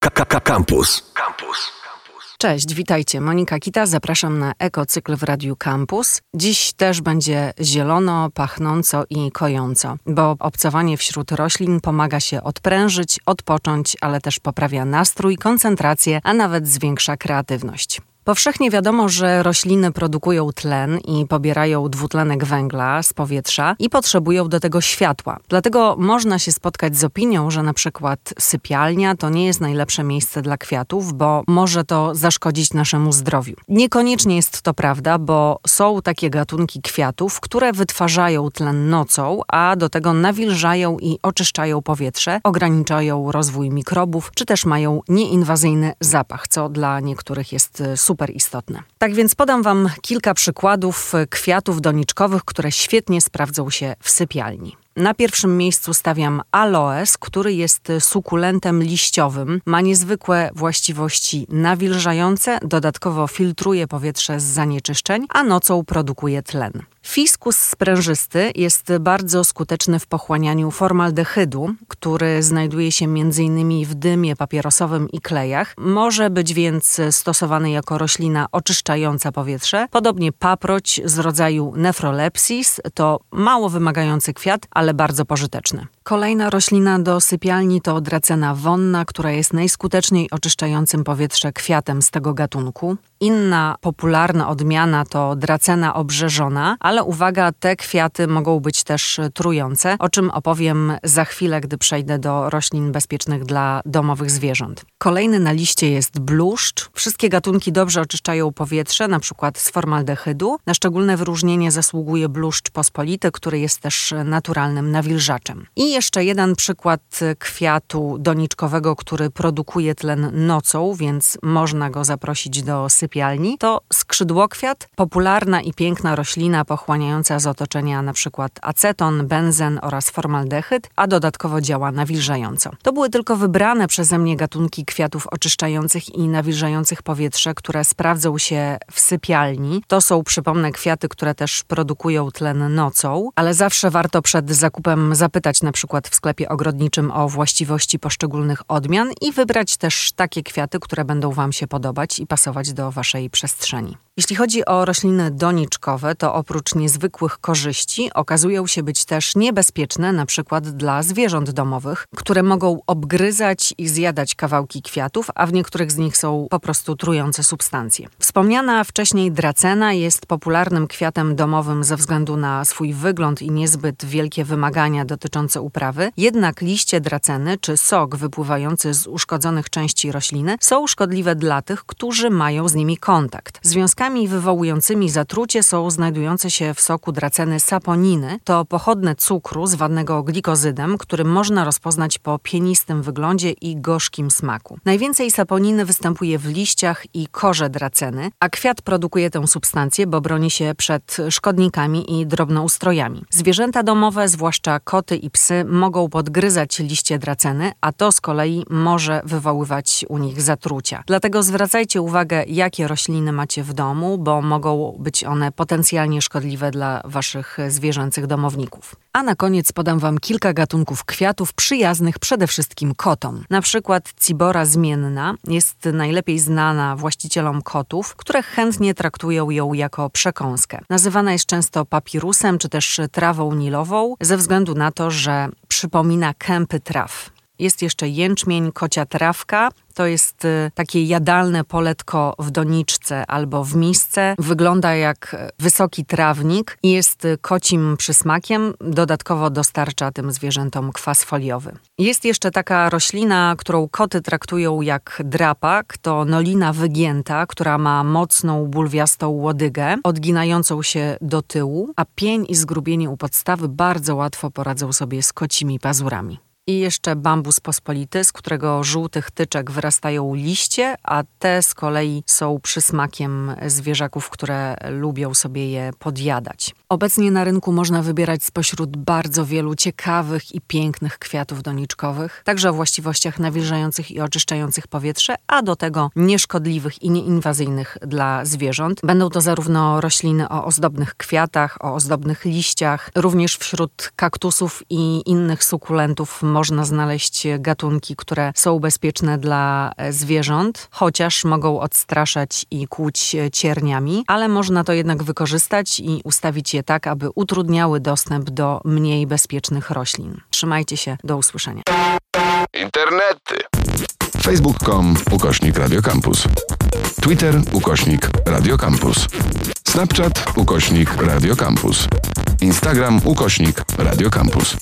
KKK Campus. Campus. Cześć, witajcie. Monika Kita, zapraszam na ekocykl w Radiu Campus. Dziś też będzie zielono, pachnąco i kojąco, bo obcowanie wśród roślin pomaga się odprężyć, odpocząć, ale też poprawia nastrój, koncentrację, a nawet zwiększa kreatywność. Powszechnie wiadomo, że rośliny produkują tlen i pobierają dwutlenek węgla z powietrza i potrzebują do tego światła. Dlatego można się spotkać z opinią, że na przykład sypialnia to nie jest najlepsze miejsce dla kwiatów, bo może to zaszkodzić naszemu zdrowiu. Niekoniecznie jest to prawda, bo są takie gatunki kwiatów, które wytwarzają tlen nocą, a do tego nawilżają i oczyszczają powietrze, ograniczają rozwój mikrobów, czy też mają nieinwazyjny zapach, co dla niektórych jest super super istotne. Tak więc podam Wam kilka przykładów kwiatów doniczkowych, które świetnie sprawdzą się w sypialni. Na pierwszym miejscu stawiam aloes, który jest sukulentem liściowym. Ma niezwykłe właściwości nawilżające, dodatkowo filtruje powietrze z zanieczyszczeń, a nocą produkuje tlen. Fiskus sprężysty jest bardzo skuteczny w pochłanianiu formaldehydu, który znajduje się m.in. w dymie papierosowym i klejach. Może być więc stosowany jako roślina oczyszczająca powietrze. Podobnie paproć z rodzaju nefrolepsis to mało wymagający kwiat, ale bardzo pożyteczny. Kolejna roślina do sypialni to dracena wonna, która jest najskuteczniej oczyszczającym powietrze kwiatem z tego gatunku. Inna popularna odmiana to dracena obrzeżona, ale uwaga, te kwiaty mogą być też trujące, o czym opowiem za chwilę, gdy przejdę do roślin bezpiecznych dla domowych zwierząt. Kolejny na liście jest bluszcz. Wszystkie gatunki dobrze oczyszczają powietrze, na przykład z formaldehydu. Na szczególne wyróżnienie zasługuje bluszcz pospolity, który jest też naturalnym nawilżaczem. I jeszcze jeden przykład kwiatu doniczkowego, który produkuje tlen nocą, więc można go zaprosić do sypialni. To skrzydłokwiat, popularna i piękna roślina pochłaniająca z otoczenia np. aceton, benzen oraz formaldehyd, a dodatkowo działa nawilżająco. To były tylko wybrane przeze mnie gatunki kwiatów oczyszczających i nawilżających powietrze, które sprawdzą się w sypialni. To są, przypomnę, kwiaty, które też produkują tlen nocą, ale zawsze warto przed zakupem zapytać na przykład w sklepie ogrodniczym o właściwości poszczególnych odmian i wybrać też takie kwiaty, które będą Wam się podobać i pasować do Waszej przestrzeni. Jeśli chodzi o rośliny doniczkowe, to oprócz niezwykłych korzyści okazują się być też niebezpieczne, na przykład dla zwierząt domowych, które mogą obgryzać i zjadać kawałki kwiatów, a w niektórych z nich są po prostu trujące substancje. Wspomniana wcześniej dracena jest popularnym kwiatem domowym ze względu na swój wygląd i niezbyt wielkie wymagania dotyczące uprawy, jednak liście draceny czy sok wypływający z uszkodzonych części rośliny są szkodliwe dla tych, którzy mają z nimi kontakt. Związkami wywołującymi zatrucie są znajdujące się w soku draceny saponiny. To pochodne cukru zwanego glikozydem, który można rozpoznać po pienistym wyglądzie i gorzkim smaku. Najwięcej saponiny występuje w liściach i korze draceny, a kwiat produkuje tę substancję, bo broni się przed szkodnikami i drobnoustrojami. Zwierzęta domowe, zwłaszcza koty i psy, mogą podgryzać liście draceny, a to z kolei może wywoływać u nich zatrucia. Dlatego zwracajcie uwagę, jakie rośliny macie w domu bo mogą być one potencjalnie szkodliwe dla waszych zwierzęcych domowników. A na koniec podam wam kilka gatunków kwiatów przyjaznych przede wszystkim kotom. Na przykład cibora zmienna jest najlepiej znana właścicielom kotów, które chętnie traktują ją jako przekąskę. Nazywana jest często papirusem czy też trawą nilową ze względu na to, że przypomina kępy traw. Jest jeszcze jęczmień, kocia trawka. To jest y, takie jadalne poletko w doniczce albo w misce. Wygląda jak wysoki trawnik i jest kocim przysmakiem. Dodatkowo dostarcza tym zwierzętom kwas foliowy. Jest jeszcze taka roślina, którą koty traktują jak drapak. To nolina wygięta, która ma mocną, bulwiastą łodygę, odginającą się do tyłu, a pień i zgrubienie u podstawy bardzo łatwo poradzą sobie z kocimi pazurami. I jeszcze bambus pospolity, z którego żółtych tyczek wyrastają liście, a te z kolei są przysmakiem zwierzaków, które lubią sobie je podjadać. Obecnie na rynku można wybierać spośród bardzo wielu ciekawych i pięknych kwiatów doniczkowych, także o właściwościach nawilżających i oczyszczających powietrze, a do tego nieszkodliwych i nieinwazyjnych dla zwierząt. Będą to zarówno rośliny o ozdobnych kwiatach, o ozdobnych liściach, również wśród kaktusów i innych sukulentów można znaleźć gatunki, które są bezpieczne dla zwierząt, chociaż mogą odstraszać i kłuć cierniami, ale można to jednak wykorzystać i ustawić je tak, aby utrudniały dostęp do mniej bezpiecznych roślin. Trzymajcie się, do usłyszenia. Internety. Facebook.com ukośnik Radiocampus. Twitter ukośnik Radiocampus. Snapchat ukośnik Radiocampus. Instagram ukośnik Radiocampus.